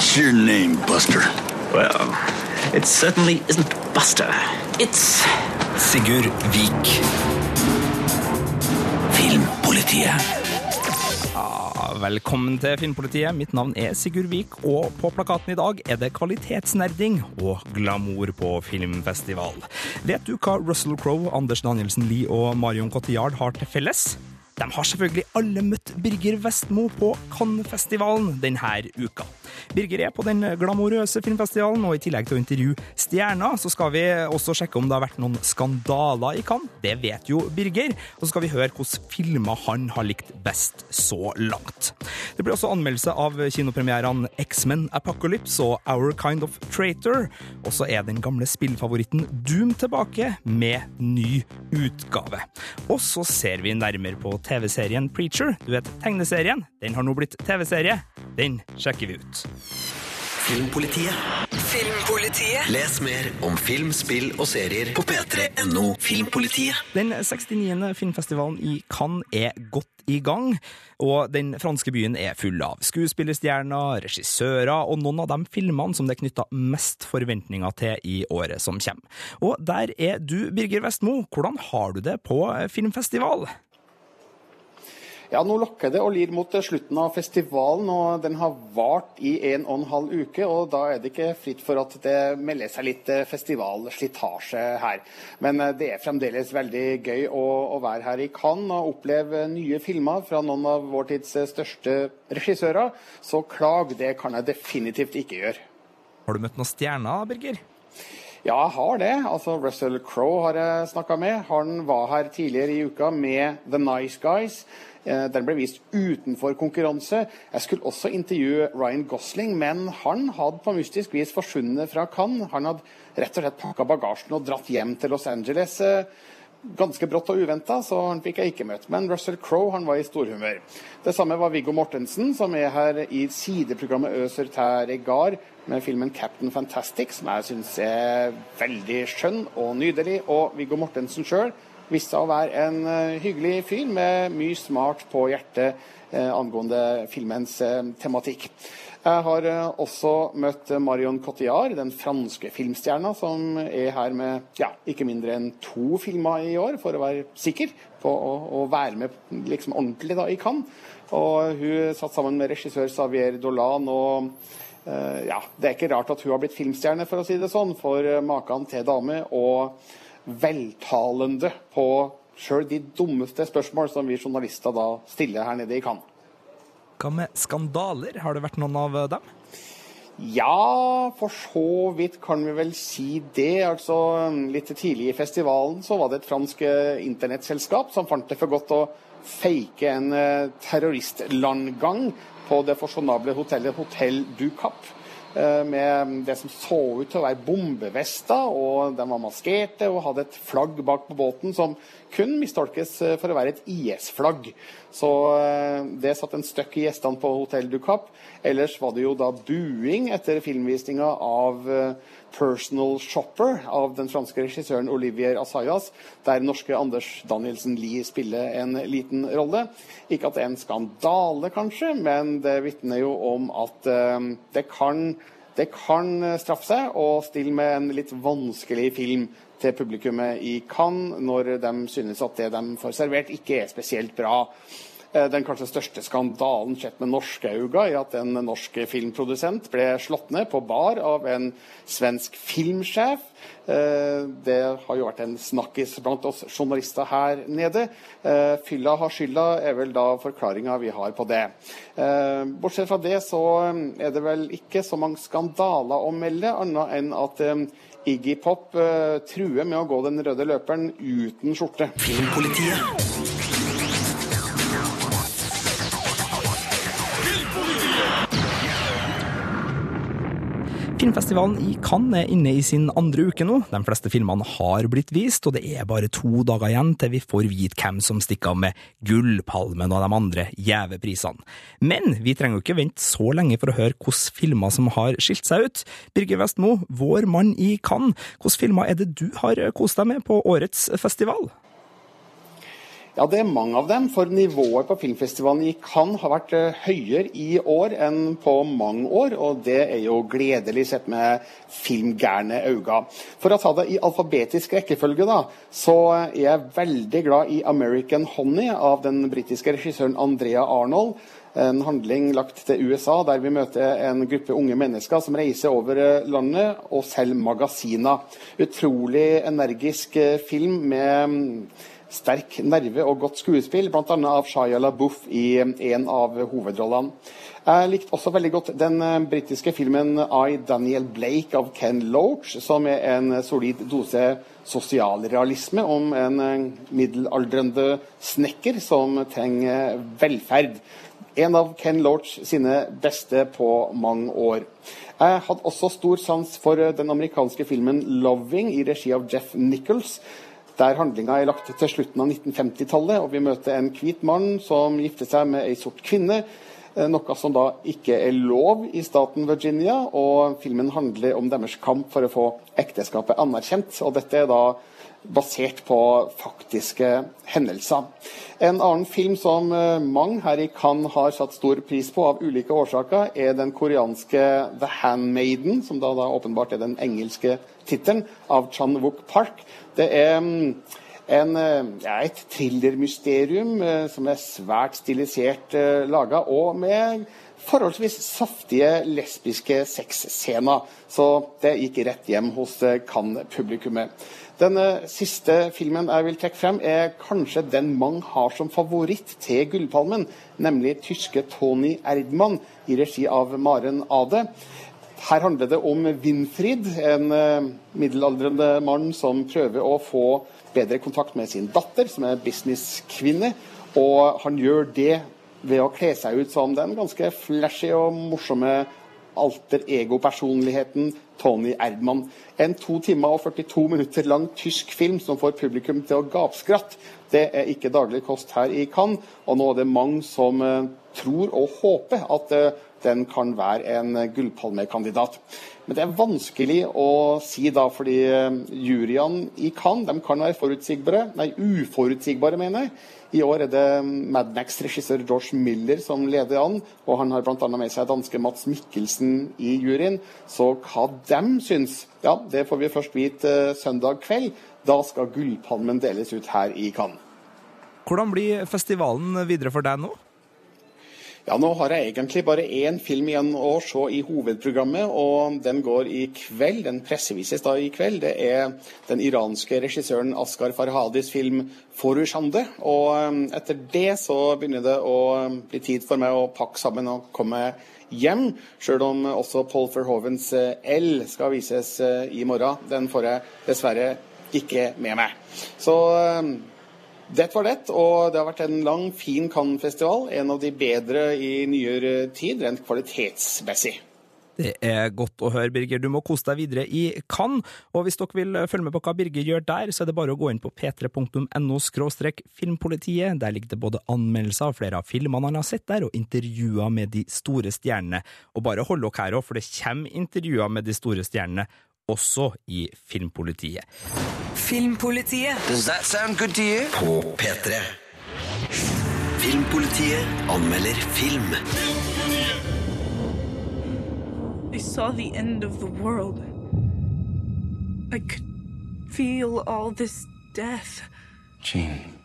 What's your name, Buster? Well, it certainly isn't Buster. It's Sigurd Vik. Filmpolitiet. Velkommen til Filmpolitiet. Mitt navn er Sigurd Vik, og på plakaten i dag er det kvalitetsnerding og glamour på filmfestival. Vet du hva Russell Crowe, Anders Danielsen Lie og Marion Cotillard har til felles? De har selvfølgelig alle møtt Birger Vestmo på Cannes-festivalen denne uka. Birger er på den glamorøse filmfestivalen, og i tillegg til å intervjue stjerner, så skal vi også sjekke om det har vært noen skandaler i Cannes. Det vet jo Birger. Og så skal vi høre hvilke filmer han har likt best så langt. Det blir også anmeldelse av kinopremierene X-Men Apocalypse og Our Kind of Traitor. Og så er den gamle spillfavoritten Doom tilbake med ny utgave. Og så ser vi nærmere på TV-serien Preacher. Du vet tegneserien? Den har nå blitt TV-serie. Den sjekker vi ut. Filmpolitiet. Filmpolitiet. Les mer om film, spill og serier på p3.no Filmpolitiet. Den 69. filmfestivalen i Cannes er godt i gang, og den franske byen er full av skuespillerstjerner, regissører og noen av de filmene som det er knytta mest forventninger til i året som kommer. Og der er du, Birger Vestmo. Hvordan har du det på filmfestival? Ja, Nå lokker det og lir mot slutten av festivalen, og den har vart i en og en halv uke. og Da er det ikke fritt for at det melder seg litt eh, festivalslitasje her. Men eh, det er fremdeles veldig gøy å, å være her i Cannes og oppleve nye filmer fra noen av vår tids eh, største regissører. Så klag, det kan jeg definitivt ikke gjøre. Har du møtt noen stjerner, Birger? Ja, jeg har det. Altså, Russell Crowe har jeg snakka med. Han var her tidligere i uka med The Nice Guys. Eh, den ble vist utenfor konkurranse. Jeg skulle også intervjue Ryan Gosling, men han hadde på mystisk vis forsvunnet fra Cannes. Han hadde rett og slett pakka bagasjen og dratt hjem til Los Angeles. Eh, ganske brått og uventa, så han fikk jeg ikke møtt. Men Russell Crowe han var i storhumør. Det samme var Viggo Mortensen, som er her i sideprogrammet Øser tær gard med filmen 'Captain Fantastic', som jeg syns er veldig skjønn og nydelig. Og Viggo Mortensen sjøl viste seg å være en uh, hyggelig fyr med mye smart på hjertet uh, angående filmens uh, tematikk. Jeg har også møtt Marion Cotillard, den franske filmstjerna, som er her med ja, ikke mindre enn to filmer i år, for å være sikker på å, å være med liksom ordentlig da, i Cannes. Og hun satt sammen med regissør Xavier Dolan. og ja, Det er ikke rart at hun har blitt filmstjerne, for å si det sånn, for maken til dame. og veltalende på sjøl de dummeste spørsmål som vi journalister da stiller her nede i Cannes. Hva med skandaler? Har det vært noen av dem? Ja, for så vidt kan vi vel si det. Altså, Litt tidlig i festivalen så var det et fransk eh, internettselskap som fant det for godt å fake en eh, terroristlandgang på det fasjonable hotellet Hotell du Cap med det som så ut til å være bombevester, og den var maskerte og hadde et flagg bak på båten som kun mistolkes eh, for å være et IS-flagg. Så eh, det satt en støkk i gjestene på Hotell Ducap. Ellers var det jo da buing etter filmvisninga av Personal Shopper av den franske regissøren Olivier Assayas, der norske Anders Danielsen Lie spiller en liten rolle. Ikke at det er en skandale, kanskje, men det vitner jo om at eh, det, kan, det kan straffe seg å stille med en litt vanskelig film til publikummet i Cannes, når de synes at det de får servert, ikke er spesielt bra. Eh, den kanskje største skandalen sett med norske øyne er at en norsk filmprodusent ble slått ned på bar av en svensk filmsjef. Eh, det har jo vært en snakkis blant oss journalister her nede. Eh, fylla har skylda, er vel da forklaringa vi har på det. Bortsett fra det så er det vel ikke så mange skandaler å melde, annet enn at Iggy Pop truer med å gå den røde løperen uten skjorte. Filmpolitiet. Filmfestivalen i Cannes er inne i sin andre uke nå. De fleste filmene har blitt vist, og det er bare to dager igjen til vi får vite hvem som stikker av med Gullpalmen og de andre gjeve prisene. Men vi trenger jo ikke vente så lenge for å høre hvilke filmer som har skilt seg ut. Birger Vestmo, vår mann i Cannes, hvilke filmer er det du har kost deg med på årets festival? Ja, det er mange av dem. For nivået på filmfestivalen i Cannes har vært eh, høyere i år enn på mange år. Og det er jo gledelig sett med filmgærne øyne. For å ta det i alfabetisk rekkefølge, da, så er jeg veldig glad i 'American Honey' av den britiske regissøren Andrea Arnold. En handling lagt til USA, der vi møter en gruppe unge mennesker som reiser over eh, landet og selger magasiner. Utrolig energisk eh, film med mm, sterk nerve og godt skuespill, bl.a. av Shaya LaBouffe i en av hovedrollene. Jeg likte også veldig godt den eh, britiske filmen I, Daniel Blake av Ken Loach, som er en solid dose sosialrealisme om en eh, middelaldrende snekker som trenger velferd. En av Ken Loach sine beste på mange år. Jeg hadde også stor sans for eh, den amerikanske filmen 'Loving' i regi av Jeff Nichols der handlinga er lagt til slutten av 1950-tallet, og vi møter en hvit mann som gifter seg med ei sort kvinne. Eh, noe som da ikke er lov i staten Virginia. Og filmen handler om deres kamp for å få ekteskapet anerkjent. Og dette er da basert på faktiske hendelser. En annen film som eh, mange her i Cannes har satt stor pris på av ulike årsaker, er den koreanske 'The Handmaiden', som da, da åpenbart er den engelske tittelen, av Chan Wook Park. Det er mm, en, eh, ja, et thrillermysterium eh, som er svært stilisert eh, laga, og med forholdsvis saftige lesbiske sexscener. Så det gikk rett hjem hos Cannes-publikummet. Den siste filmen jeg vil trekke frem, er kanskje den mange har som favoritt til Gullpalmen, nemlig tyske Tony Erdmann i regi av Maren Ade. Her handler det om Winfried, en eh, middelaldrende mann som prøver å få bedre kontakt med sin datter, som er businesskvinne. Og han gjør det ved å kle seg ut som den ganske flashy og morsomme alter ego-personligheten Tony Erdmann. En to timer og 42 minutter lang tysk film som får publikum til å gapskratte. Det er ikke daglig kost her i Cannes, og nå er det mange som eh, tror og håper at eh, den kan være en gullpalmekandidat. Men det er vanskelig å si da, fordi eh, juryene i Cannes kan være forutsigbare. Nei, uforutsigbare, mener jeg. I år er det Mad Max-regissør George Miller som leder an, og han har bl.a. med seg danske Mats Mikkelsen i juryen. Så hva dem syns, ja, det får vi først vite eh, søndag kveld. Da skal Gullpalmen deles ut her i Cannes. Hvordan blir festivalen videre for deg nå? Ja, nå har jeg egentlig bare én film igjen å se i hovedprogrammet, og den går i kveld. Den pressevises da i kveld. Det er den iranske regissøren Askar Farhadis film 'Forushande'. Og um, etter det så begynner det å um, bli tid for meg å pakke sammen og komme hjem. Sjøl om også Paul Verhovens uh, L skal vises uh, i morgen. Den får jeg dessverre ikke med meg. Så um, det var det, og det har vært en lang, fin Cannes-festival. En av de bedre i nyere tid, rent kvalitetsmessig. Det er godt å høre, Birger. Du må kose deg videre i Cannes. Og hvis dere vil følge med på hva Birger gjør der, så er det bare å gå inn på p3.no filmpolitiet. Der ligger det både anmeldelser av flere av filmene han har sett der, og intervjuer med de store stjernene. Og bare hold dere her òg, for det kommer intervjuer med de store stjernene også i Filmpolitiet. Filmpolitiet. Does that sound good to you? På P3. Filmpolitiet anmelder film. I saw the end of the world. I could feel all this death. Jean,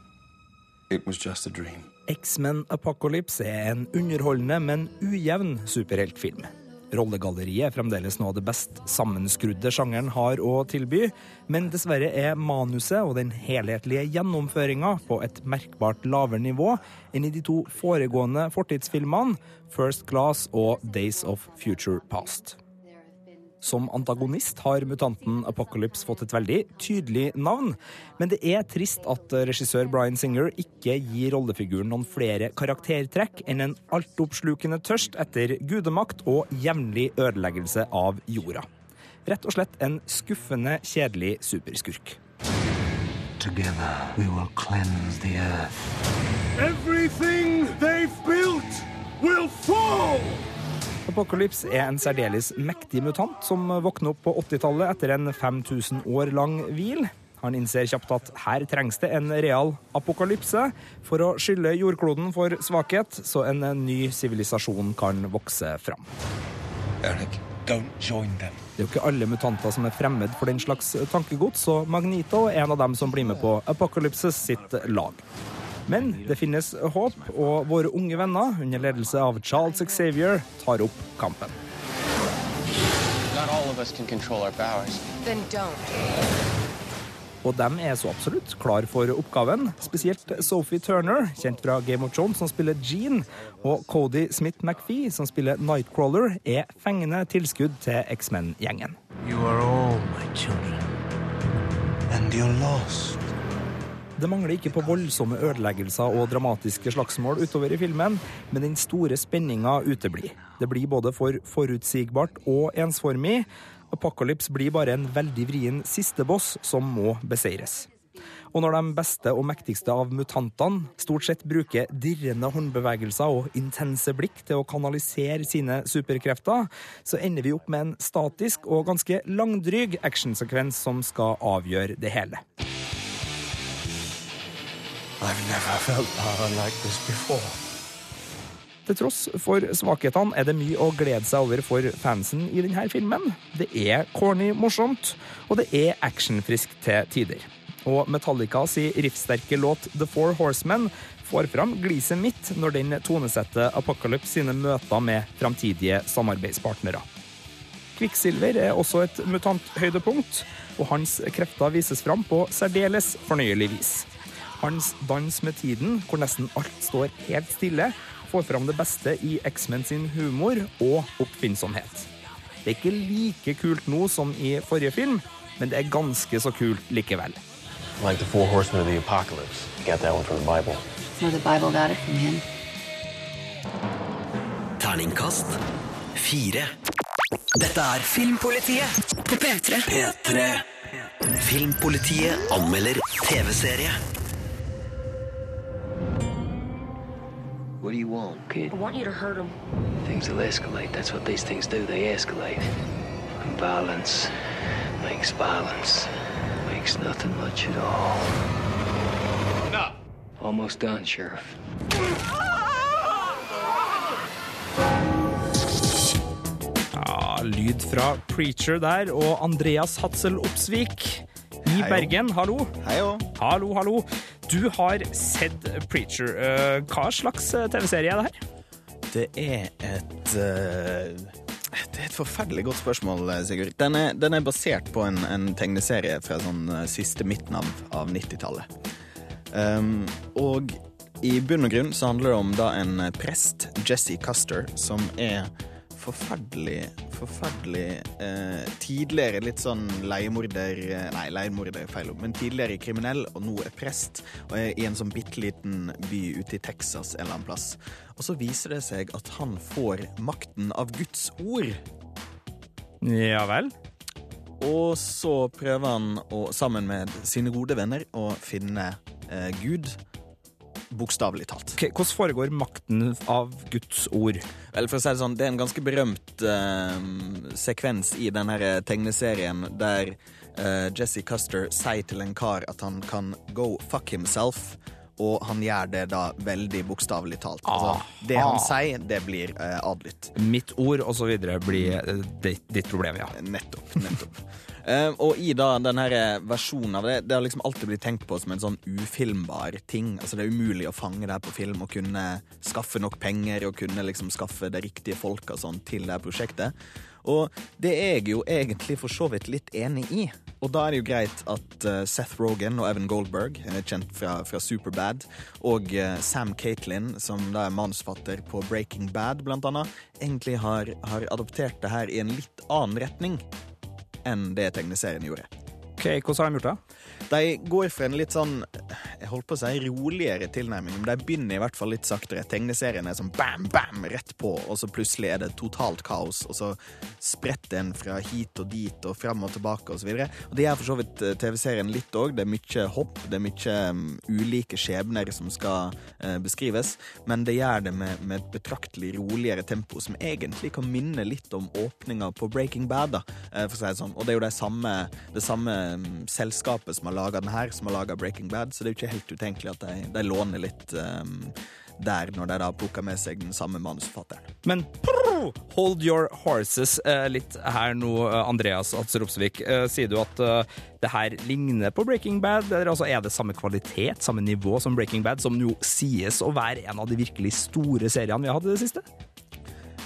it was just a dream. X-Men Apocalypse er en underholdende, men ujevn superheltfilm. Rollegalleriet er fremdeles noe av det best sammenskrudde sjangeren har å tilby, men dessverre er manuset og den helhetlige gjennomføringa på et merkbart lavere nivå enn i de to foregående fortidsfilmene, First Class og Days of Future Past. Som antagonist har mutanten Apocalypse fått et veldig tydelig navn, men det er trist at regissør Bryan Singer ikke gir rollefiguren noen flere karaktertrekk enn en altoppslukende tørst etter gudemakt og jevnlig ødeleggelse av jorda. Rett og slett en skuffende kjedelig superskurk. Together, we will cleanse the earth. Everything they've built will fall! Apocalypse er en særdeles mektig mutant som våkner opp på 80-tallet etter en 5000 år lang hvil. Han innser kjapt at her trengs det en real apokalypse for å skylde jordkloden for svakhet, så en ny sivilisasjon kan vokse fram. Eric, don't join them. Det er jo ikke alle mutanter som er fremmed for den slags tankegods, og Magneto er en av dem som blir med på Apocalypses sitt lag. Men det finnes håp, og våre unge venner, under ledelse av Charles Xavier, tar opp kampen. Not all of us can control our powers. Then don't. Og de er så absolutt klar for oppgaven. Spesielt Sophie Turner, kjent fra Game of Thrones, som spiller Jean, og Cody Smith McPhee, som spiller Nightcrawler, er fengende tilskudd til X-Men-gjengen. You are all my children. And you're lost. Det mangler ikke på voldsomme ødeleggelser og dramatiske slagsmål utover i filmen, men den store spenninga uteblir. Det blir både for forutsigbart og ensformig. Apocalypse blir bare en veldig vrien siste boss som må beseires. Og når de beste og mektigste av mutantene stort sett bruker dirrende håndbevegelser og intense blikk til å kanalisere sine superkrefter, så ender vi opp med en statisk og ganske langdryg actionsekvens som skal avgjøre det hele. Til tross for svakhetene er det mye å glede seg over for fansen i denne filmen. Det er corny morsomt, og det er actionfriskt til tider. Og Metallica si riffsterke låt The Four Horsemen får fram gliset mitt når den tonesetter Apocalypse sine møter med framtidige samarbeidspartnere. Kvikksilver er også et mutanthøydepunkt, og hans krefter vises fram på særdeles fornøyelig vis. Hans dans med tiden, hvor nesten alt står helt stille, får fram det beste i X-Men sin humor og oppfinnsomhet. Det er ikke like kult nå som i forrige film, men det er ganske så kult likevel. Like the four horsemen of the apocalypse. Got that one from the Bible. No, the Bible got it from him. Terningkast fire. Dette er Filmpolitiet på P3. P3. Filmpolitiet anmelder TV-serie. What do you want, kid? I want you to hurt him. Things will escalate. That's what these things do. They escalate. And violence makes violence. Makes nothing much at all. No. Almost done, Sheriff. Ja, lyd fra Preacher der, og Andreas Hatzel Opsvik i Bergen. Hallo. Hei. Hallo, hallo. Du har sett Preacher. Eh, Hva slags eh, TV-serie er det her? Det er et eh, Det er et forferdelig godt spørsmål, Sigurd. Den er, den er basert på en, en tegneserie fra sånn siste midten av, av 90-tallet. Um, og i bunn og grunn så handler det om da en prest, Jesse Custer, som er forferdelig, forferdelig eh, Tidligere litt sånn leiemorder eh, Nei, leiemorder er feil ord, men tidligere kriminell, og nå er prest. Og er i en sånn bitte liten by ute i Texas en eller annen plass. Og så viser det seg at han får makten av Guds ord. Ja vel? Og så prøver han å, sammen med sine gode venner å finne eh, Gud. Bokstavelig talt. Okay, Hvordan foregår makten av Guds ord? Vel, for å si det sånn, det er en ganske berømt eh, sekvens i denne her tegneserien der eh, Jesse Custer sier til en kar at han kan go fuck himself. Og han gjør det da veldig bokstavelig talt. Altså, det han sier, det blir eh, adlydt. Mitt ord og så videre blir eh, ditt, ditt problem, ja. Nettopp. nettopp. Eh, og i da denne versjonen av det, det har liksom alltid blitt tenkt på som en sånn ufilmbar ting. Altså Det er umulig å fange det her på film og kunne skaffe nok penger og kunne liksom skaffe de riktige folka sånn til det her prosjektet. Og det er jeg jo egentlig for så vidt litt enig i. Og da er det jo greit at eh, Seth Rogan og Evan Goldberg, eh, kjent fra, fra Superbad, og eh, Sam Caitlin, som da er manusfatter på Breaking Bad, blant annet, egentlig har, har adoptert det her i en litt annen retning enn det tegneserien gjorde. Ok, Hvordan har de gjort det? De går for en litt sånn jeg holdt på å si roligere tilnærming, men de begynner i hvert fall litt saktere. Tegneserien er sånn bam, bam, rett på, og så plutselig er det totalt kaos, og så spretter en fra hit og dit og fram og tilbake og så videre. Og det gjør for så vidt eh, TV-serien litt òg. Det er mye hopp, det er mye um, ulike skjebner som skal uh, beskrives, men det gjør det med, med, et betraktelig roligere tempo, som egentlig kan minne litt om åpninga på Breaking Bad, da, uh, for å si det sånn. Og det er jo det samme, det samme um, selskapet som har laga den her, som har laga Breaking Bad, så det er jo ikke helt utenkelig at de, de låner litt um, der, når de da plukker med seg den samme manusforfatteren. Men hold your horses eh, litt her nå, Andreas Andreas Atseropsvik. Eh, sier du at eh, det her ligner på Breaking Bad, eller altså er det samme kvalitet, samme nivå som Breaking Bad, som jo sies å være en av de virkelig store seriene vi har hatt i det siste?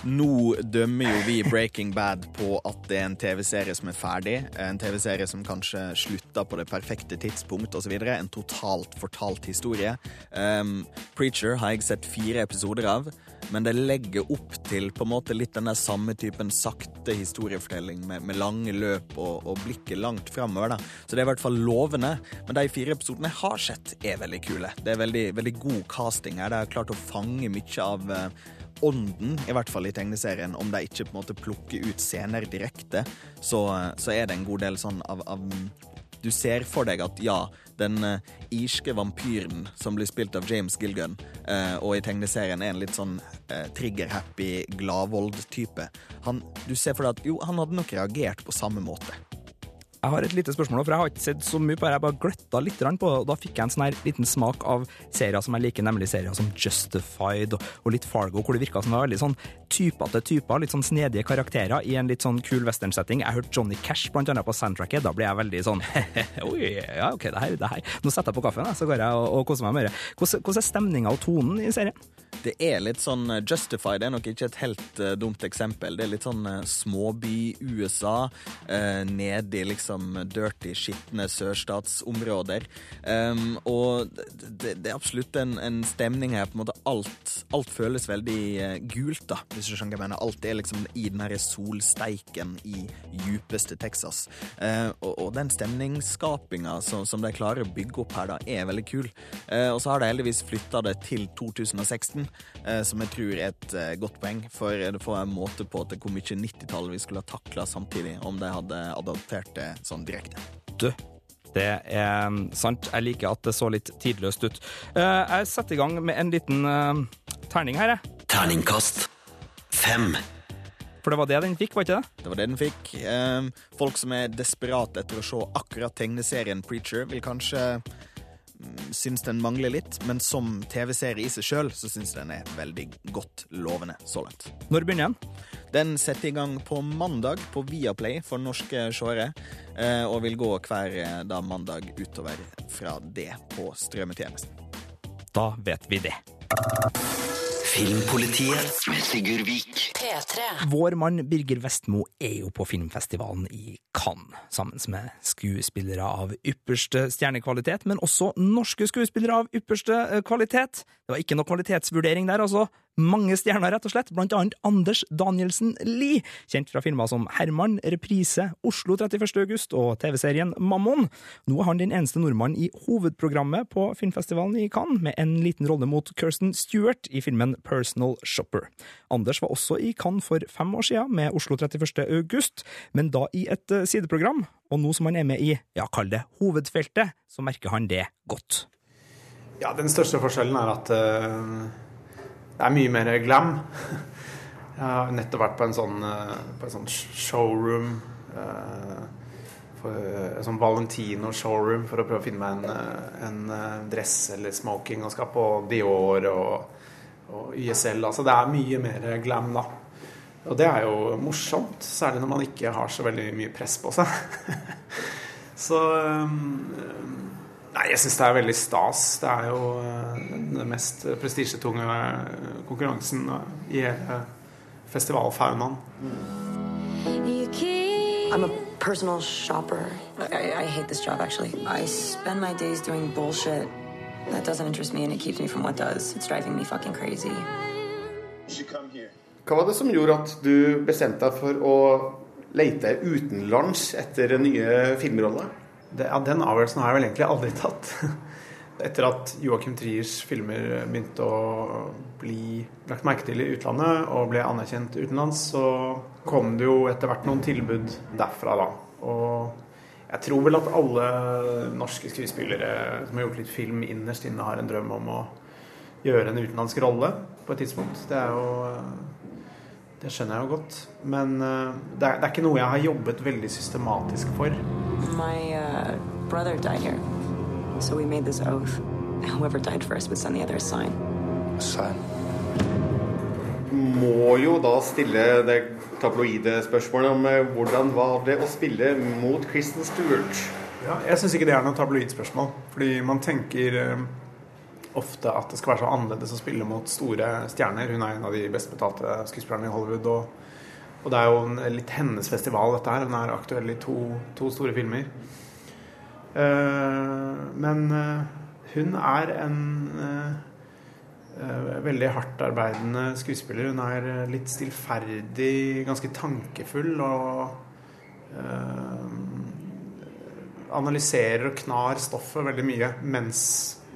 Nå dømmer jo vi Breaking Bad på at det er en TV-serie som er ferdig. En TV-serie som kanskje slutta på det perfekte tidspunkt osv. En totalt fortalt historie. Um, Preacher har jeg sett fire episoder av, men det legger opp til på en måte litt den der samme typen sakte historiefortelling med, med lange løp og, og, blikket langt framover. Så det er i hvert fall lovende. Men de fire episodene jeg har sett, er veldig kule. Det er veldig, veldig god casting her. De har klart å fange mye av uh, ånden, i hvert fall i tegneserien, om de ikke på en måte plukker ut scener direkte, så, så er det en god del sånn av, av du ser for deg at ja, den uh, irske vampyren som blir spilt av James Gilgun, uh, og i tegneserien er en litt sånn uh, trigger-happy, gladvold-type. Du ser for deg at jo, han hadde nok reagert på samme måte. Jeg har et lite spørsmål, for jeg har ikke sett så mye på det. Jeg bare gløtta litt på det, og da fikk jeg en sånn her liten smak av serier som jeg liker, nemlig serier som Justified og, litt Fargo, hvor det virka som det var veldig sånn typete typer, litt sånn snedige karakterer i en litt sånn kul westernsetting. Jeg hørte Johnny Cash blant annet på soundtracket, da blir jeg veldig sånn Oi, ja, OK, det her, det her. Nå setter jeg på kaffen, så går jeg og, og koser meg med det. Hvordan er stemninga og tonen i serien? Det er litt sånn Justify det er nok ikke et helt uh, dumt eksempel. Det er litt sånn uh, småby-USA, uh, nede i liksom dirty, skitne sørstatsområder. Um, og det, det, er absolutt en, en, stemning her. på en måte Alt, alt føles veldig gult, da, hvis du skjønner hva jeg mener. Alt er liksom i den her solsteiken i djupeste Texas. og, og den stemningsskapinga som, som, de klarer å bygge opp her, da, er veldig kul. og så har de heldigvis flytta det til 2016. Eh, som jeg tror er et eh, godt poeng. For det får en måte på til hvor mye 90-tallet vi skulle ha takla samtidig, om de hadde adaptert det sånn direkte. Du, det er mm, sant. Jeg liker at det så litt tidløst ut. Eh, jeg setter i gang med en liten terning her, jeg. Terningkast fem. For det var det den fikk, var ikke det? Det var det den fikk. Folk som er desperate etter å se akkurat tegneserien Preacher, vil kanskje syns den mangler litt, men som TV-serie i seg sjøl så syns den er veldig godt lovende så langt. Når begynner den? Den setter i gang på mandag på Viaplay for norske seere, eh, og vil gå hver eh, da mandag utover fra det på strømmetjenesten. Da vet vi det. Filmpolitiet med Sigurd Vik. Vår mann Birger Vestmo er jo på filmfestivalen i Cannes, sammen med skuespillere av ypperste stjernekvalitet, men også norske skuespillere av ypperste eh, kvalitet. Det var ikke noe kvalitetsvurdering der, altså mange stjerner, rett og slett, blant annet Anders Danielsen Lie, kjent fra filmer som Herman, Reprise, Oslo 31. august og TV-serien Mammon. Nå er han den eneste nordmannen i hovedprogrammet på filmfestivalen i Cannes, med en liten rolle mot Kirsten Stewart i filmen Personal Shopper. Anders var også i Cannes for fem år siden, med Oslo 31. august, men da i et eh, sideprogram, og nå som han er med i, ja, kall det hovedfeltet, så merker han det godt. Ja, den største forskjellen er at uh det er mye mer glam. Jeg har nettopp vært på en sånn, eh, på en sånn showroom eh, for, En sånn Valentino-showroom for å prøve å finne meg en, eh, en dress eller smoking og skal på Dior og, og YSL. Altså det er mye mer glam da. Og det er jo morsomt, særlig når man ikke har så veldig mye press på seg. så um, Nei, jeg syns det er veldig stas. Det er jo eh, den mest prestisjetunge konkurransen i hele festivalfaunaen. I'm a personal shopper. I, I hate this job, actually. I spend my days doing bullshit that doesn't interest me, and it keeps me from what does. It's driving me fucking crazy. Hva var det som gjorde at du bestemte deg for å lete utenlands etter nye filmroller? Det, ja, den avgjørelsen har jeg vel egentlig aldri tatt. Etter at Joachim Triers filmer begynte å bli lagt merke til i utlandet og ble anerkjent utenlands, så kom det jo etter hvert noen tilbud derfra, da. Og jeg tror vel at alle norske skuespillere som har gjort litt film, innerst inne har en drøm om å gjøre en utenlandsk rolle på et tidspunkt. Det er jo Det skjønner jeg jo godt. Men eh, det er, det er ikke noe jeg har jobbet veldig systematisk for. My uh, brother died here, so we made this oath. Whoever died first would send the other a sign. Sign. Må jo da stille det tabloide spørsmålet om eh, hvordan var det å spille mot Kristen Stewart? Ja, jeg syns ikke det er noe tabloid spørsmål. Fordi man tenker eh, ofte at det skal være så annerledes å spille mot store stjerner. Hun er en av de best betalte skuespillerne i Hollywood. Og, og det er jo en, litt hennes festival, dette her. Hun er aktuell i to, to store filmer. Uh, men uh, hun er en uh, veldig hardtarbeidende skuespiller. Hun er litt stillferdig, ganske tankefull og analyserer og knar stoffet veldig mye mens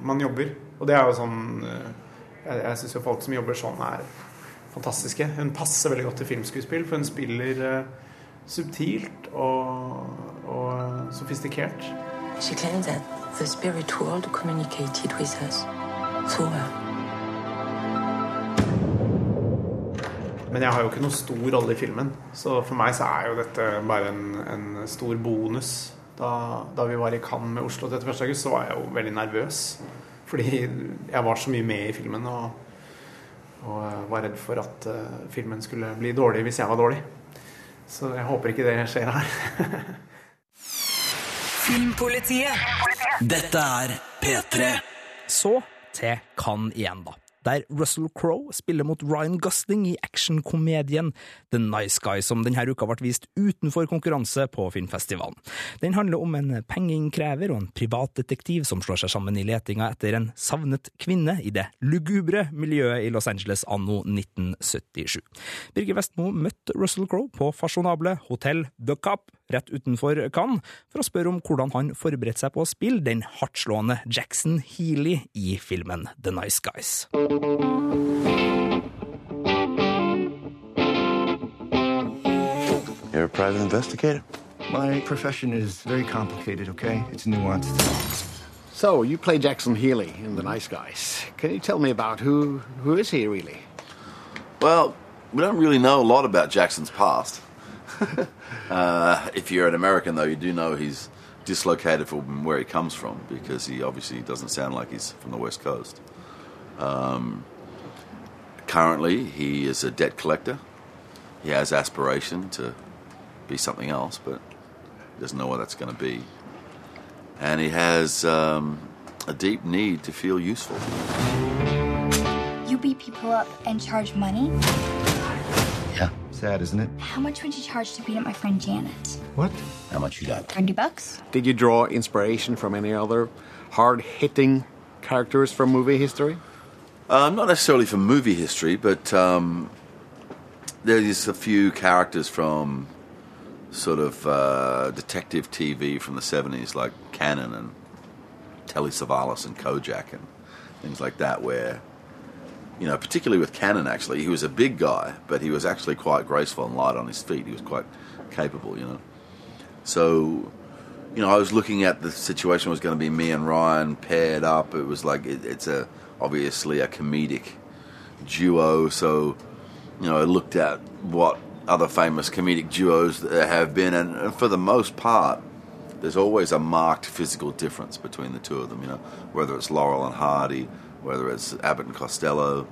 man jobber. Og det er jo sånn Jeg, jeg syns jo folk som jobber sånn, er fantastiske. Hun passer veldig godt til filmskuespill, for hun spiller eh, subtilt og, og sofistikert. She claimed that the spirit world communicated with us through her. Men jeg har jo ikke noen stor rolle i filmen, så for meg så er jo dette bare en, en stor bonus. Da, da vi var i Cannes med Oslo 31. august, så var jeg jo veldig nervøs. Fordi jeg var så mye med i filmen og, og var redd for at uh, filmen skulle bli dårlig hvis jeg var dårlig. Så jeg håper ikke det skjer her. Filmpolitiet. Dette er P3. Så til Cannes igjen, da. Der Russell Crowe spiller mot Ryan Gosling i actionkomedien The Nice Guy, som denne uka ble vist utenfor konkurranse på filmfestivalen. Den handler om en pengeinnkrever og en privatdetektiv som slår seg sammen i letinga etter en savnet kvinne i det lugubre miljøet i Los Angeles anno 1977. Birger Vestmo møtte Russell Crowe på fasjonable Hotell The Cap rett utenfor Cannes, for å spørre om hvordan han forberedte seg på å spille den hardtslående Jackson Healy i filmen The Nice Guys. You're a private investigator? My profession is very complicated, okay? It's nuanced. So, you play Jackson Healy in The Nice Guys. Can you tell me about who who is he really? Well, we don't really know a lot about Jackson's past. uh, if you're an American, though, you do know he's dislocated from where he comes from because he obviously doesn't sound like he's from the West Coast. Um, currently, he is a debt collector. He has aspiration to be something else, but he doesn't know what that's going to be. And he has um, a deep need to feel useful. You beat people up and charge money? Yeah. Sad, isn't it? How much would you charge to beat up my friend Janet? What? How much you got? 30 bucks? Did you draw inspiration from any other hard-hitting characters from movie history? Uh, not necessarily from movie history, but um, there's a few characters from sort of uh, detective TV from the 70s, like Cannon and Telly Savalas and Kojak and things like that, where, you know, particularly with Cannon, actually, he was a big guy, but he was actually quite graceful and light on his feet. He was quite capable, you know. So, you know, I was looking at the situation was going to be me and Ryan paired up. It was like it, it's a obviously a comedic duo. So, you know, I looked at what other famous comedic duos have been, and, and for the most part, there's always a marked physical difference between the two of them. You know, whether it's Laurel and Hardy, whether it's Abbott and Costello,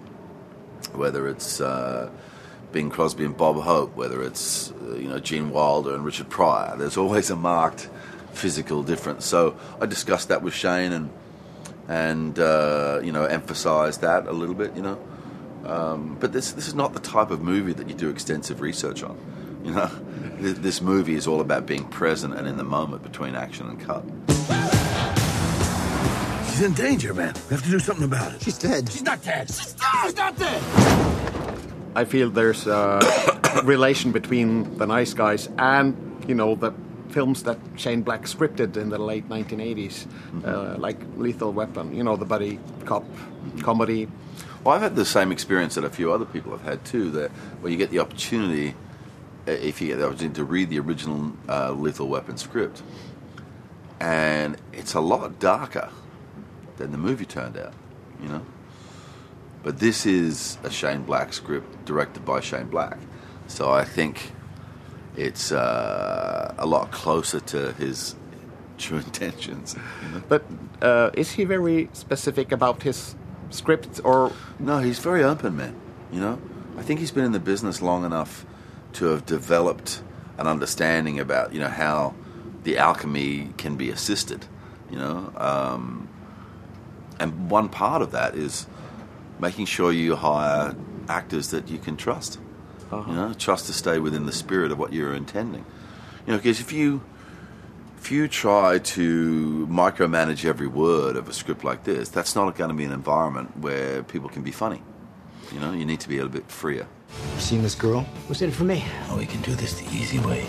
whether it's uh, Bing Crosby and Bob Hope, whether it's uh, you know Gene Wilder and Richard Pryor. There's always a marked physical difference. So I discussed that with Shane and and uh, you know emphasised that a little bit. You know, um, but this this is not the type of movie that you do extensive research on. You know, this movie is all about being present and in the moment between action and cut. She's in danger, man. We have to do something about it. She's dead. She's not dead. She's, she's not dead. I feel there's a relation between the nice guys and, you know, the films that Shane Black scripted in the late 1980s, uh, like Lethal Weapon, you know, the buddy cop comedy. Well, I've had the same experience that a few other people have had too, that where you get the opportunity, uh, if you get the opportunity to read the original uh, Lethal Weapon script, and it's a lot darker than the movie turned out, you know. But this is a Shane Black script directed by Shane Black, so I think it's uh, a lot closer to his true intentions. You know? But uh, is he very specific about his script, or no? He's very open, man. You know, I think he's been in the business long enough to have developed an understanding about you know how the alchemy can be assisted. You know, um, and one part of that is making sure you hire actors that you can trust. Uh-huh. You know, trust to stay within the spirit of what you're intending. You know, because if you if you try to micromanage every word of a script like this, that's not going to be an environment where people can be funny. You know, you need to be a little bit freer. You Seen this girl? What's in it for me? Oh, we can do this the easy way.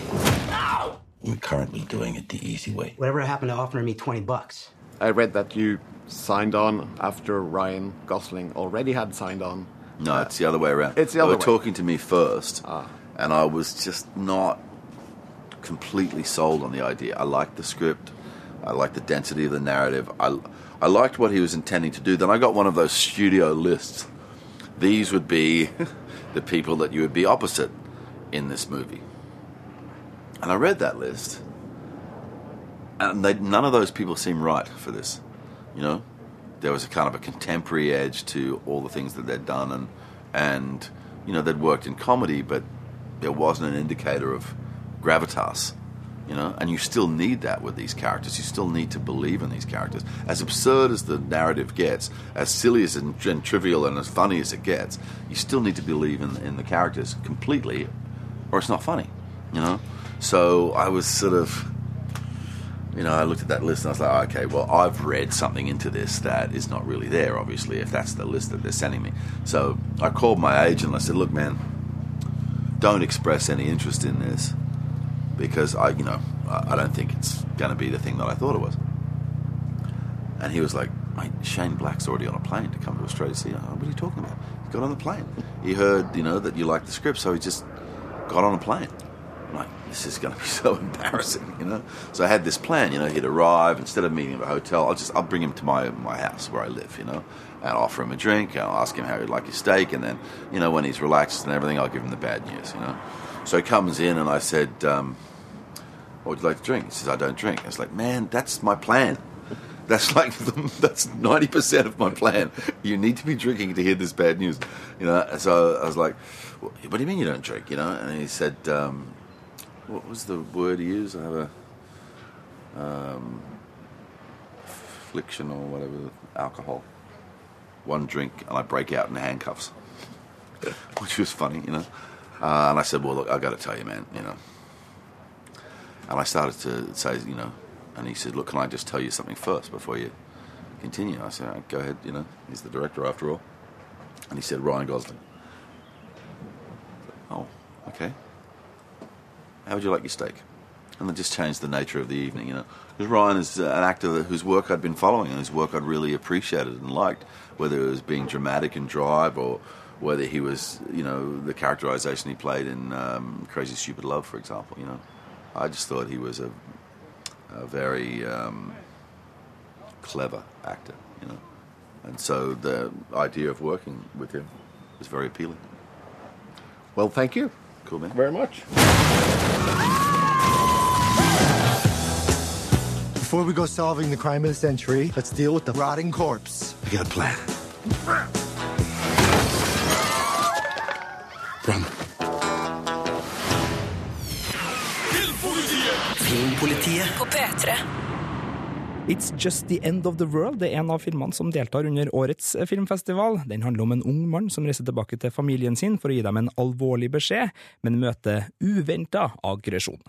We're currently doing it the easy way. Whatever happened to offering me 20 bucks? I read that you signed on after Ryan Gosling already had signed on. No, it's the other way around. It's the they other were way. talking to me first, Ah. and I was just not completely sold on the idea. I liked the script. I liked the density of the narrative. I, I liked what he was intending to do. Then I got one of those studio lists. These would be the people that you would be opposite in this movie. And I read that list, and they, none of those people seem right for this. You know, there was a kind of a contemporary edge to all the things that they'd done, and and you know they'd worked in comedy, but there wasn't an indicator of gravitas. You know, and you still need that with these characters. You still need to believe in these characters. As absurd as the narrative gets, as silly as and, and trivial and as funny as it gets, you still need to believe in, in the characters completely, or it's not funny. You know, so I was sort of you know, I looked at that list and I was like, oh, okay, well, I've read something into this that is not really there, obviously, if that's the list that they're sending me. So I called my agent and I said, look, man, don't express any interest in this because I, you know, I I don't think it's going to be the thing that I thought it was. And he was like, mate, Shane Black's already on a plane to come to Australia to see you. What are you talking about? He got on the plane. He heard, you know, that you liked the script, so he just got on a plane. I'm like, this is going to be so embarrassing, you know. So I had this plan, you know. He'd arrive instead of meeting at a hotel. I'll just I'll bring him to my my house where I live, you know, and offer him a drink. I'll ask him how he'd like his steak, and then you know when he's relaxed and everything, I'll give him the bad news, you know. So he comes in, and I said, um, "What would you like to drink?" He says, "I don't drink." I was like, "Man, that's my plan." That's like that's ninety percent of my plan. You need to be drinking to hear this bad news, you know. So I was like, "What do you mean you don't drink?" You know, and he said, um, "What was the word he used?" I have a um, affliction or whatever, alcohol. One drink, and I break out in handcuffs, which was funny, you know. Uh, and I said, "Well, look, I've got to tell you, man, you know." And I started to say, you know, and he said, "Look, can I just tell you something first before you continue?" I said, "All right, "Go ahead." You know, he's the director after all. And he said, "Ryan Gosling." Oh, okay. How would you like your steak? And that just changed the nature of the evening, you know. Because Ryan is an actor whose work I'd been following and whose work I'd really appreciated and liked, whether it was being dramatic and drive or whether he was, you know, the characterization he played in um, Crazy Stupid Love, for example, you know. I just thought he was a, a very um, clever actor, you know. And so the idea of working with him was very appealing. Well, thank you. Cool, man. Very much. Before we go solving the crime of the century, let's deal with the rotting corpse. I got a plan. Run. Filmpolitiet. På P3. It's Just The End of the World det er en av filmene som deltar under årets filmfestival. Den handler om en ung mann som reiser tilbake til familien sin for å gi dem en alvorlig beskjed, men møter uventa aggresjon.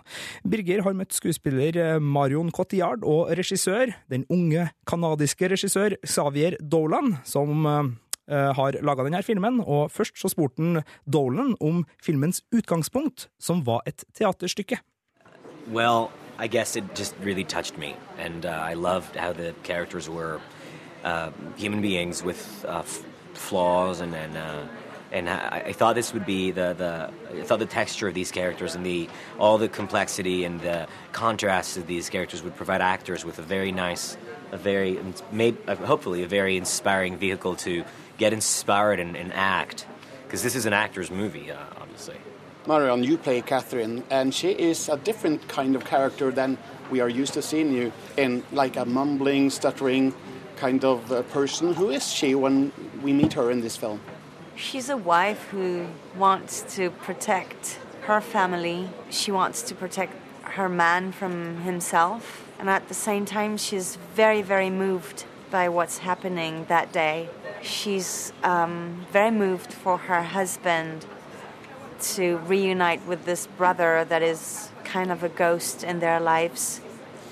Birger har møtt skuespiller Marion Cotillard og regissør, den unge kanadiske regissør Xavier Dolan, som eh, har laga denne filmen, og først så spurte han Dolan om filmens utgangspunkt, som var et teaterstykke. Well, I guess it just really touched me, and uh, I loved how the characters were uh, human beings with uh, f- flaws, and and, uh, and I, I thought this would be the, the I thought the texture of these characters and the all the complexity and the contrasts of these characters would provide actors with a very nice, a very maybe, hopefully a very inspiring vehicle to get inspired and, and act, because this is an actor's movie, uh, obviously. Marion, you play Catherine, and she is a different kind of character than we are used to seeing you in, like a mumbling, stuttering kind of uh, person. Who is she when we meet her in this film? She's a wife who wants to protect her family. She wants to protect her man from himself. And at the same time, she's very, very moved by what's happening that day. She's um, very moved for her husband to reunite with this brother that is kind of a ghost in their lives.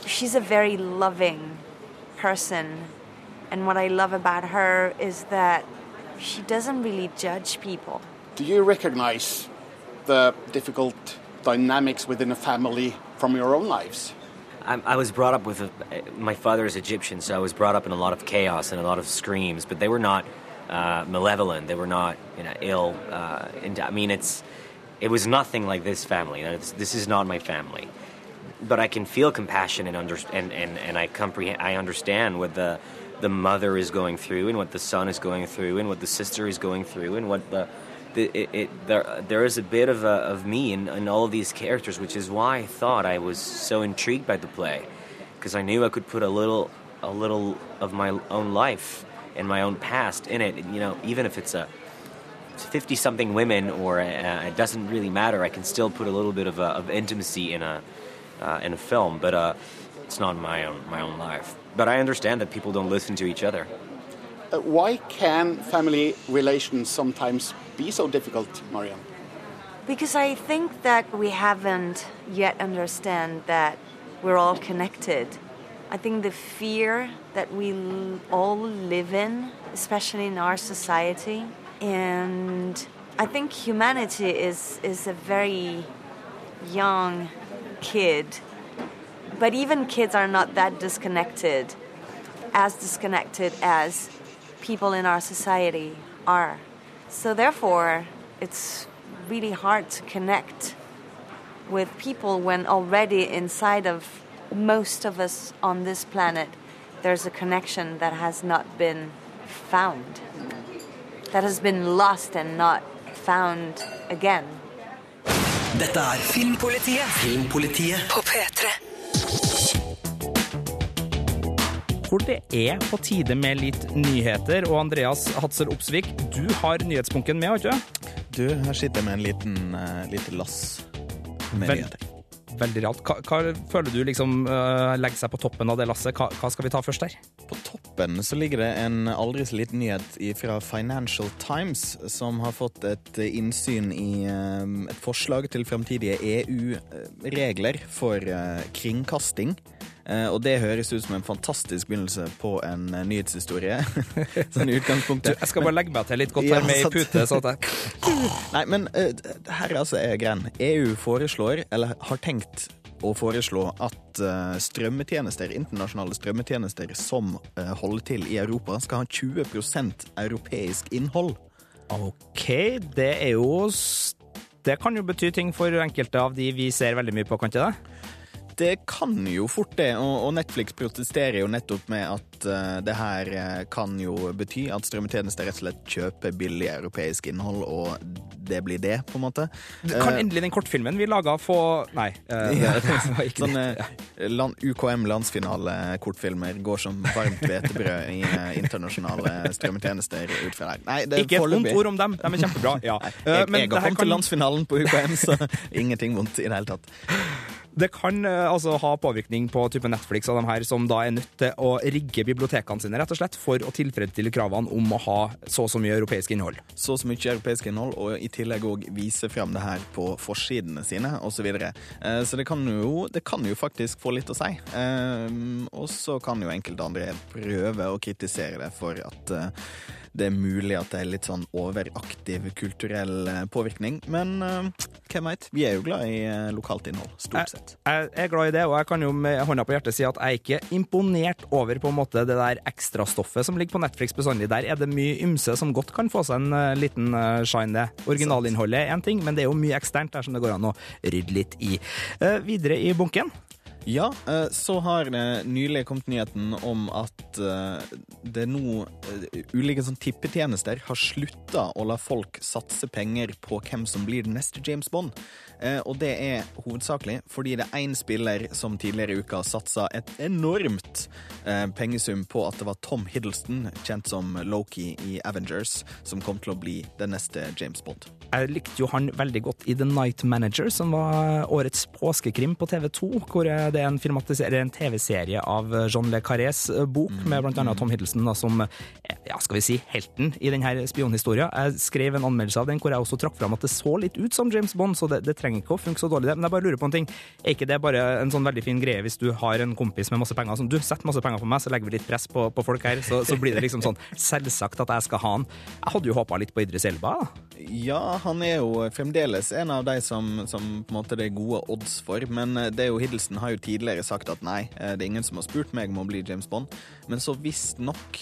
She's a very loving person. And what I love about her is that she doesn't really judge people. Do you recognize the difficult dynamics within a family from your own lives? I, I was brought up with a, my father is Egyptian, so I was brought up in a lot of chaos and a lot of screams. But they were not uh, malevolent. They were not you know ill. Uh, and I mean, it's it was nothing like this family. This is not my family. But I can feel compassion and under, and, and, and I comprehend. I understand what the the mother is going through and what the son is going through and what the sister is going through and what the, the it, it, there there is a bit of a, of me in, in all of these characters, which is why I thought I was so intrigued by the play because I knew I could put a little a little of my own life and my own past in it. You know, even if it's a 50 something women or uh, it doesn't really matter, I can still put a little bit of, uh, of intimacy in a uh, in a film, but uh, it's not my own my own life. But I understand that people don't listen to each other. Uh, why can family relations sometimes be so difficult, Mariam? Because I think that we haven't yet understand that we're all connected. I think the fear that we all live in, especially in our society, and I think humanity is is a very young kid but even kids are not that disconnected, as disconnected as people in our society are. So, therefore, it's really hard to connect with people when already inside of most of us on this planet there's a connection that has not been found, that has been lost and not found again. Dette er Filmpolitiet. Filmpolitiet på P3. hvor det er på tide med litt nyheter. Og Andreas Hatzel Opsvik, du har nyhetsbunken med, har du ikke? Du, her sitter jeg med en liten uh, lite lass med Vel, nyheter. Veldig rart. Hva, hva føler du liksom uh, legger seg på toppen av det lasset? Hva, hva, skal vi ta først der? På toppen så ligger det en aldri så liten nyhet fra Financial Times, som har fått et innsyn i uh, et forslag til fremtidige EU-regler for uh, kringkasting. Uh, og det høres ut som en fantastisk begynnelse på en nyhetshistorie. sånn utgangspunktet. Jeg skal bare legge meg til litt godt her med i pute. sånn at jeg... Nei, men her er altså er greien. EU foreslår, eller har tenkt å foreslå at strømmetjenester, internasjonale strømmetjenester som holder til i Europa, skal ha 20% europeisk innhold. OK, det er jo Det kan jo bety ting for enkelte av de vi ser veldig mye på, kan ikke det? Det kan jo fort det, og Netflix protesterer jo nettopp med at uh, det her uh, kan jo bety at strømmetjenester rett og slett kjøper billig europeisk innhold, og det blir det, på en måte. Det kan uh, endelig den kortfilmen vi laga få Nei. Ja, Sånne land, UKM landsfinale-kortfilmer går som varmt hvetebrød i internasjonale strømmetjenester ut fra der. Nei, Ikke et vondt ord om dem, de er kjempebra. Ja. Nei, jeg, jeg har kommet kan... til landsfinalen på UKM, så ingenting vondt i det hele tatt. Det kan uh, altså ha påvirkning på type Netflix av de her som da er nødt til å rigge bibliotekene sine rett og slett for å tilfredsstille kravene om å ha så og så mye europeisk innhold. Så og så mye europeisk innhold, og i tillegg òg vise fram det her på forsidene sine osv. Så, videre. uh, så det kan, jo, det kan jo faktisk få litt å si. Uh, og så kan jo enkelte andre prøve å kritisere det for at det er mulig at det er litt sånn overaktiv kulturell eh, påvirkning. Men uh, hvem veit? Vi er jo glad i eh, lokalt innhold, stort sett. Jeg er glad i det, og jeg kan jo med hånda på hjertet si at jeg er ikke imponert over på en måte det der ekstrastoffet som ligger på Netflix bestandig. Der er det mye ymse som godt kan få seg en uh, liten uh, shine, det. Originalinnholdet er én ting, men det er jo mye eksternt der som det går an å rydde litt i. Videre i bunken. Ja, eh, så har det nylig kommet nyheten om at eh, det nå eh, ulike sånn tippetjenester har slutta å la folk satse penger på hvem som blir den neste James Bond. Eh, Og det er hovedsakelig fordi det er én spiller som tidligere i uka satsa et enormt eh, pengesum på at det var Tom Hiddleston, kjent som Loki i Avengers, som kom til å bli den neste James Bond. Jeg likte jo han veldig godt i The Night Manager, som var årets påskekrim på TV2. Hvor det er en, en TV-serie av John Le Carrés bok, med blant annet Tom Hiddleston da, som ja, skal vi si, helten i denne spionhistoria. Jeg skrev en anmeldelse av den hvor jeg også trakk fram at det så litt ut som James Bond, så det, det trenger ikke å funke så dårlig, det. Men jeg bare lurer på en ting. Er ikke det bare en sånn veldig fin greie hvis du har en kompis med masse penger? som du, setter masse penger på meg, så legger vi litt press på, på folk her. Så, så blir det liksom sånn selvsagt at jeg skal ha han. Jeg hadde jo håpa litt på Idris Elba. da. Ja, han er jo fremdeles en av de som, som på en måte det er gode odds for, men eh, det er jo Hiddleston har jo tidligere sagt at nei, eh, det er ingen som har spurt meg om å bli James Bond, men så visstnok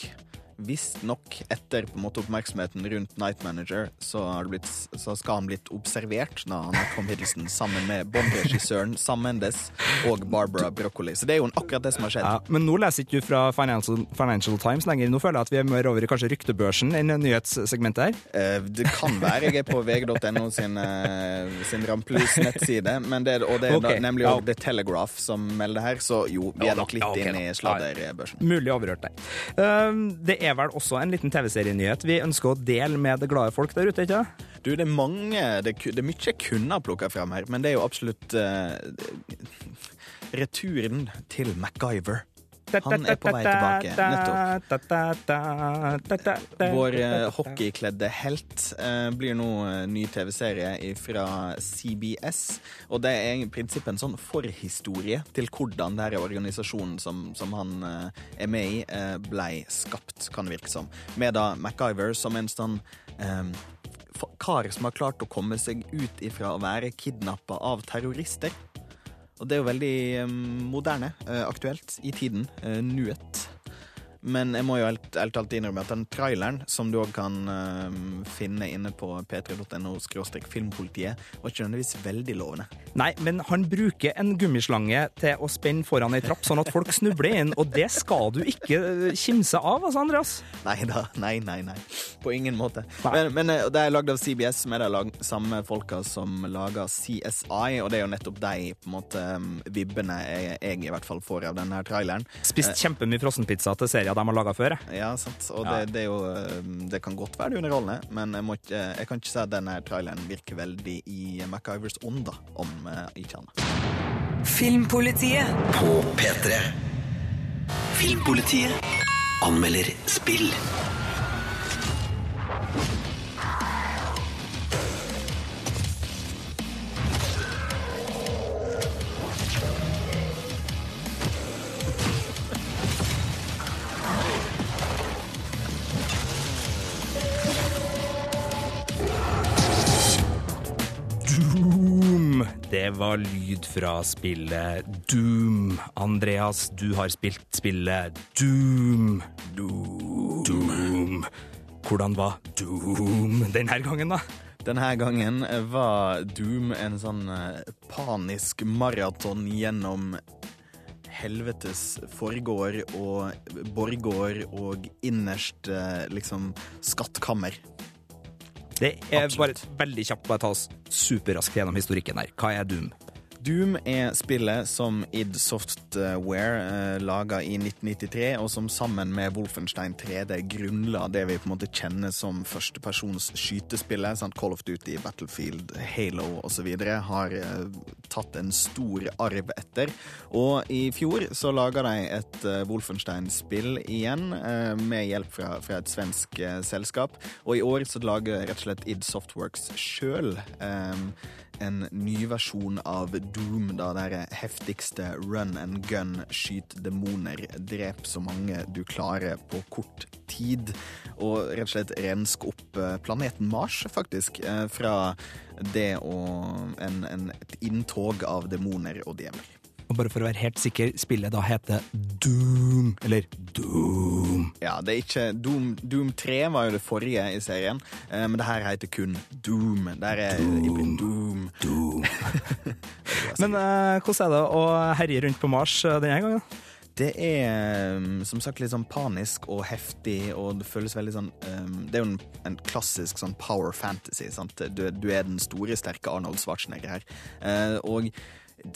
Visstnok etter på en måte oppmerksomheten rundt Night Manager, så, har det blitt, så skal han blitt observert da han Tom Hiddleston sammen med Bond-regissøren Sam Mendes og Barbara Broccoli. Så det er jo akkurat det som har skjedd. Ja, men nå leser ikke du fra Financial, Financial Times lenger. Nå føler jeg at vi er mer over i kanskje ryktebørsen enn nyhetssegmentet her. Eh, Det kan være jeg er på vg.no sin, eh, sin rampelys-nettside, og det er okay. da, nemlig ja. The Telegraph som melder her, så jo, vi er nok litt ja, okay, inne i sladderbørsen. Mulig overhørt der. Um, det er vel også en liten TV-serienyhet vi ønsker å dele med det glade folk der ute, ikke sant? Du, det er mange Det, det er mye jeg kunne ha plukka fram her, men det er jo absolutt uh, Returen til MacGyver. Han er på vei tilbake. Nettopp. Vår eh, hockeykledde helt eh, blir nå eh, ny TV-serie fra CBS. Og det er i prinsippet en sånn forhistorie til hvordan denne organisasjonen som, som han er med i, blei skapt, kan det virke som. Med da MacGyver som en sånn um, kar som har klart å komme seg ut ifra å være kidnappa av terrorister. Og det er jo veldig eh, moderne, eh, aktuelt, i tiden. Uh, nuet. Men jeg må jo helt, helt alltid innrømme at den traileren, som du òg kan uh, finne inne på p3.no filmpolitiet, var ikke nødvendigvis veldig lovende. Nei, men han bruker en gummislange til å spenne foran ei trapp, sånn at folk snubler inn, og det skal du ikke eh, kimse av, altså, Andreas. Nei da. Nei, nei, nei. På ingen måte. Men, men eh, det er lagd av CBS, som er de samme folka som lager CSI, og det er jo nettopp de på en måte um, vibbene jeg, jeg i hvert fall får av denne traileren. Spist kjempemye frossenpizza til serier de har laga før. jeg. Ja, sant. Og Ja. det, det er jo um, Det kan godt være det er underholdende, men jeg, må ikke, jeg kan ikke si at denne traileren virker veldig i MacGyvers ånd, da, om eh, ikke annet. Filmpolitiet på P3. Filmpolitiet anmelder spill. Det var lyd fra spillet Doom. Andreas, du har spilt spillet Doom. Doom. Doom. Hvordan var Doom denne gangen, da? Denne gangen var Doom en sånn eh, panisk maraton gjennom helvetes forgård og borggård og innerst eh, liksom skattkammer. Det er bare veldig kjapt, bare ta oss superraskt gjennom historikken her. Hva er Doom? Doom er spillet som id Software eh, laga i 1993, og som sammen med Wolfenstein 3D grunnla det vi på en måte kjenner som førstepersons skytespillet. Sant? Call of Duty, Battlefield, Halo osv. har eh, tatt en stor arv etter. Og i fjor så laga de et eh, Wolfenstein-spill igjen, eh, med hjelp fra, fra et svensk selskap. Og i år så lager rett og slett id Softworks sjøl en ny versjon av Doom, da det heftigste run and gun, skyt demoner, drep så mange du klarer på kort tid. Og rett og slett rensk opp eh, planeten Mars, faktisk, eh, fra det og en, en, et inntog av demoner og djevler. Og bare for å være helt sikker, spillet da heter Doom, eller Doom. Ja, det er ikke Doom, Doom 3 var jo det forrige i serien, eh, men det her heter kun Doom. Der er Doom. Doom. Doom. men eh, hvordan er det å herje rundt på Mars eh, denne gangen? Det er um, som sagt litt sånn panisk og heftig, og det føles veldig sånn um, Det er jo en, en klassisk sånn power fantasy. sant? Du, du er den store, sterke Arnold Schwarzenegger her. Uh, og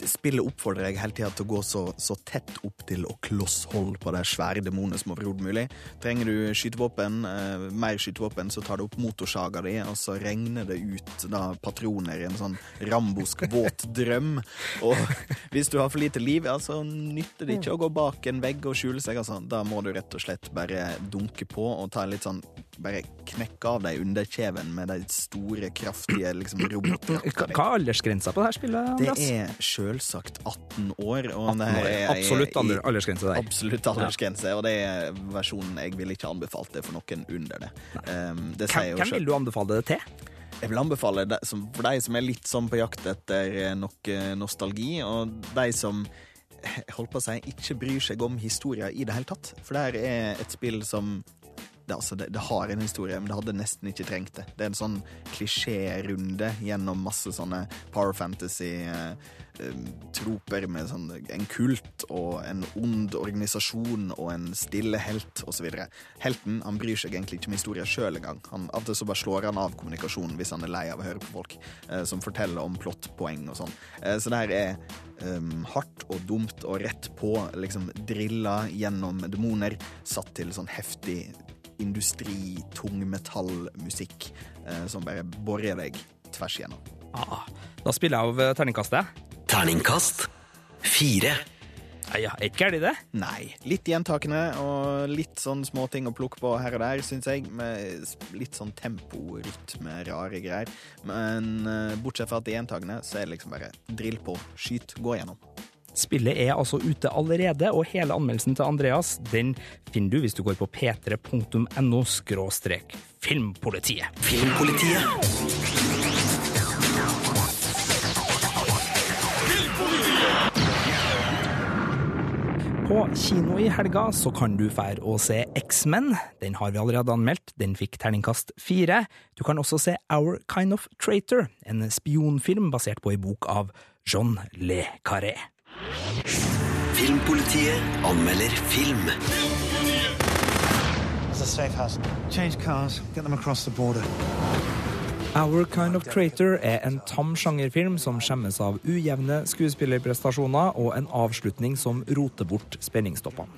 Spillet oppfordrer jeg hele tida til å gå så, så, tett opp til å klosshold på de svære demonene som overhodet mulig. Trenger du skytevåpen, eh, mer skytevåpen, så tar du opp motorsaga di, og så regner det ut da, patroner i en sånn rambosk våt drøm. Og hvis du har for lite liv, ja, så nytter det ikke å gå bak en vegg og skjule seg. Altså. Da må du rett og slett bare dunke på og ta en litt sånn bare knekke av deg underkjeven med de store, kraftige liksom, robotdraktene. Hva er aldersgrensa på dette spillet? Andreas? Det er selvsagt 18 år. Og 18 år. ja. absolutt aldersgrense der. Absolutt aldersgrense, og det er versjonen jeg vil ikke anbefalt det for noen under det. Um, det hvem, hvem vil du anbefale det til? Jeg vil anbefale det som, for de som er litt sånn på jakt etter noe nostalgi, og de som holdt på å si, ikke bryr seg om historier i det hele tatt. For det er et spill som det, altså, det, det, har en historie, men det hadde nesten ikke trengt det. Det er en sånn klisjérunde gjennom masse sånne Power Fantasy-troper eh, med sånn en kult og en ond organisasjon og en stille helt osv. Helten han bryr seg egentlig ikke om historien sjøl engang. Han, av og til så bare slår han av kommunikasjonen hvis han er lei av å høre på folk eh, som forteller om plottpoeng og sånn. Eh, så det her er Um, hardt og dumt og rett på, liksom drilla gjennom demoner, satt til sånn heftig industri, tungmetallmusikk eh, som bare borer deg tvers igjennom. Ah, da spiller jeg av eh, terningkastet. Terningkast fire. Ja, er ikke gærent, det? Nei. Litt gjentakende og litt sånn småting å plukke på her og der, syns jeg. Med litt sånn tempo, rytme, rare greier. Men uh, bortsett fra at det er gjentakende, så er det liksom bare drill på, skyt, gå gjennom. Spillet er altså ute allerede, og hele anmeldelsen til Andreas den finner du hvis du går på p3.no skråstrek filmpolitiet. Filmpolitiet. På kino i helga så kan du fære å se X-Men. Den har vi allerede anmeldt. Den fikk terningkast fire. Du kan også se Our Kind of Traitor, en spionfilm basert på ei bok av John Le Carré. Filmpolitiet anmelder film. Our Kind of Traitor er en tam sjangerfilm som skjemmes av ujevne skuespillerprestasjoner og en avslutning som roter bort spenningstoppene.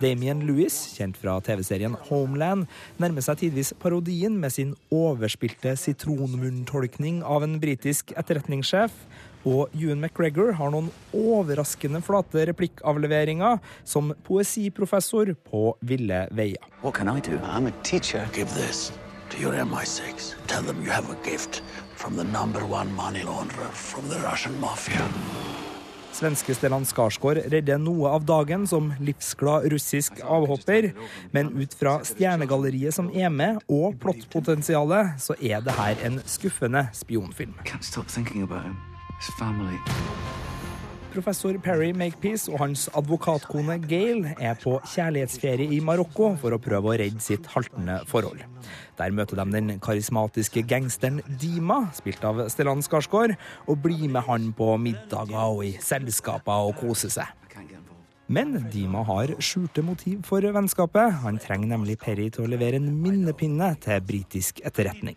Damien Lewis, kjent fra TV-serien Homeland, nærmer seg tidvis parodien med sin overspilte sitronmunntolkning av en britisk etterretningssjef, og Ewan McGregor har noen overraskende flate replikkavleveringer som poesiprofessor på ville veier. What can I do? I'm a teacher. Give this to your MI6. Tell them you have a gift from the number one money launderer from the Russian mafia. Svenske Stellan Skarsgård redder noe av dagen som livsglad russisk avhopper, men ut fra stjernegalleriet som er med, og plottpotensialet, så er det her en skuffende spionfilm. Can't stop thinking about him. Professor Perry Makepeace og hans advokatkone Gail er på kjærlighetsferie i Marokko for å prøve å redde sitt haltende forhold. Der møter de den karismatiske gangsteren Dima, spilt av Stellan Skarsgård, og blir med han på middager og i selskaper og koser seg. Men Dima har skjulte motiv for vennskapet. Han trenger nemlig Perry til å levere en minnepinne til britisk etterretning.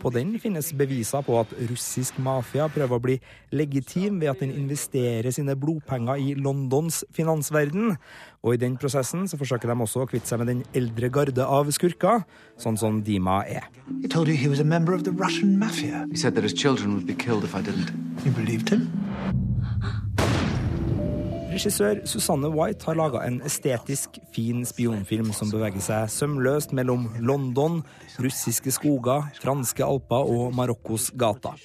På den finnes beviser på at russisk mafia prøver å bli legitim ved at den investerer sine blodpenger i Londons finansverden. Og i den prosessen så forsøker de også å kvitte seg med den eldre garde av skurker, sånn som Dima er. He told you he was a member of the Russian mafia. He said that his children would be killed if I didn't. You believed him? Regissør Susanne White har laga en estetisk fin spionfilm som beveger seg sømløst mellom London, russiske skoger, franske alper og Marokkos gater.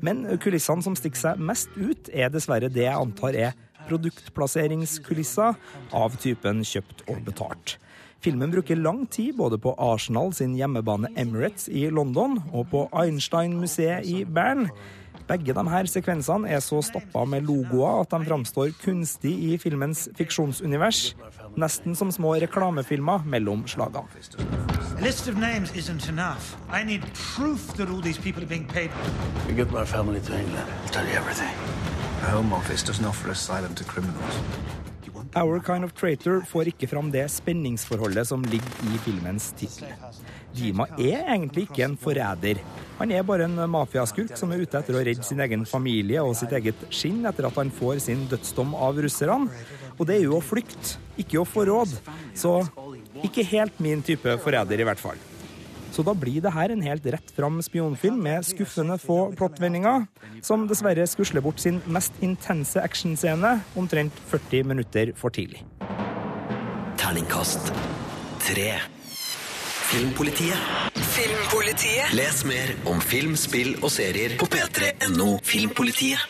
Men kulissene som stikker seg mest ut, er dessverre det jeg antar er produktplasseringskulisser av typen kjøpt og betalt. Filmen bruker lang tid både på Arsenal sin hjemmebane Emirates i London og på Einstein-museet i Bern. Begge de her sekvensene er så stappa med logoer at de framstår kunstig i filmens fiksjonsunivers. Nesten som små reklamefilmer mellom slagene. A list of names isn't enough. I need proof that all these people are being paid. You get my family to England, I'll tell you everything. The Home Office doesn't offer asylum to criminals. Our Kind of Traitor får ikke fram det spenningsforholdet som ligger i filmens tittel. Dima er egentlig ikke en forræder. Han er bare en mafiaskurk som er ute etter å redde sin egen familie og sitt eget skinn etter at han får sin dødsdom av russerne. Og det er jo å flykte, ikke å få råd. Så ikke helt min type forræder, i hvert fall. Så da blir det her en helt rett fram spionfilm med skuffende få plottvendinger, som dessverre skusler bort sin mest intense actionscene omtrent 40 minutter for tidlig. Terningkast tre. Filmpolitiet. Filmpolitiet. Les mer om film, spill og serier på p3.no Filmpolitiet.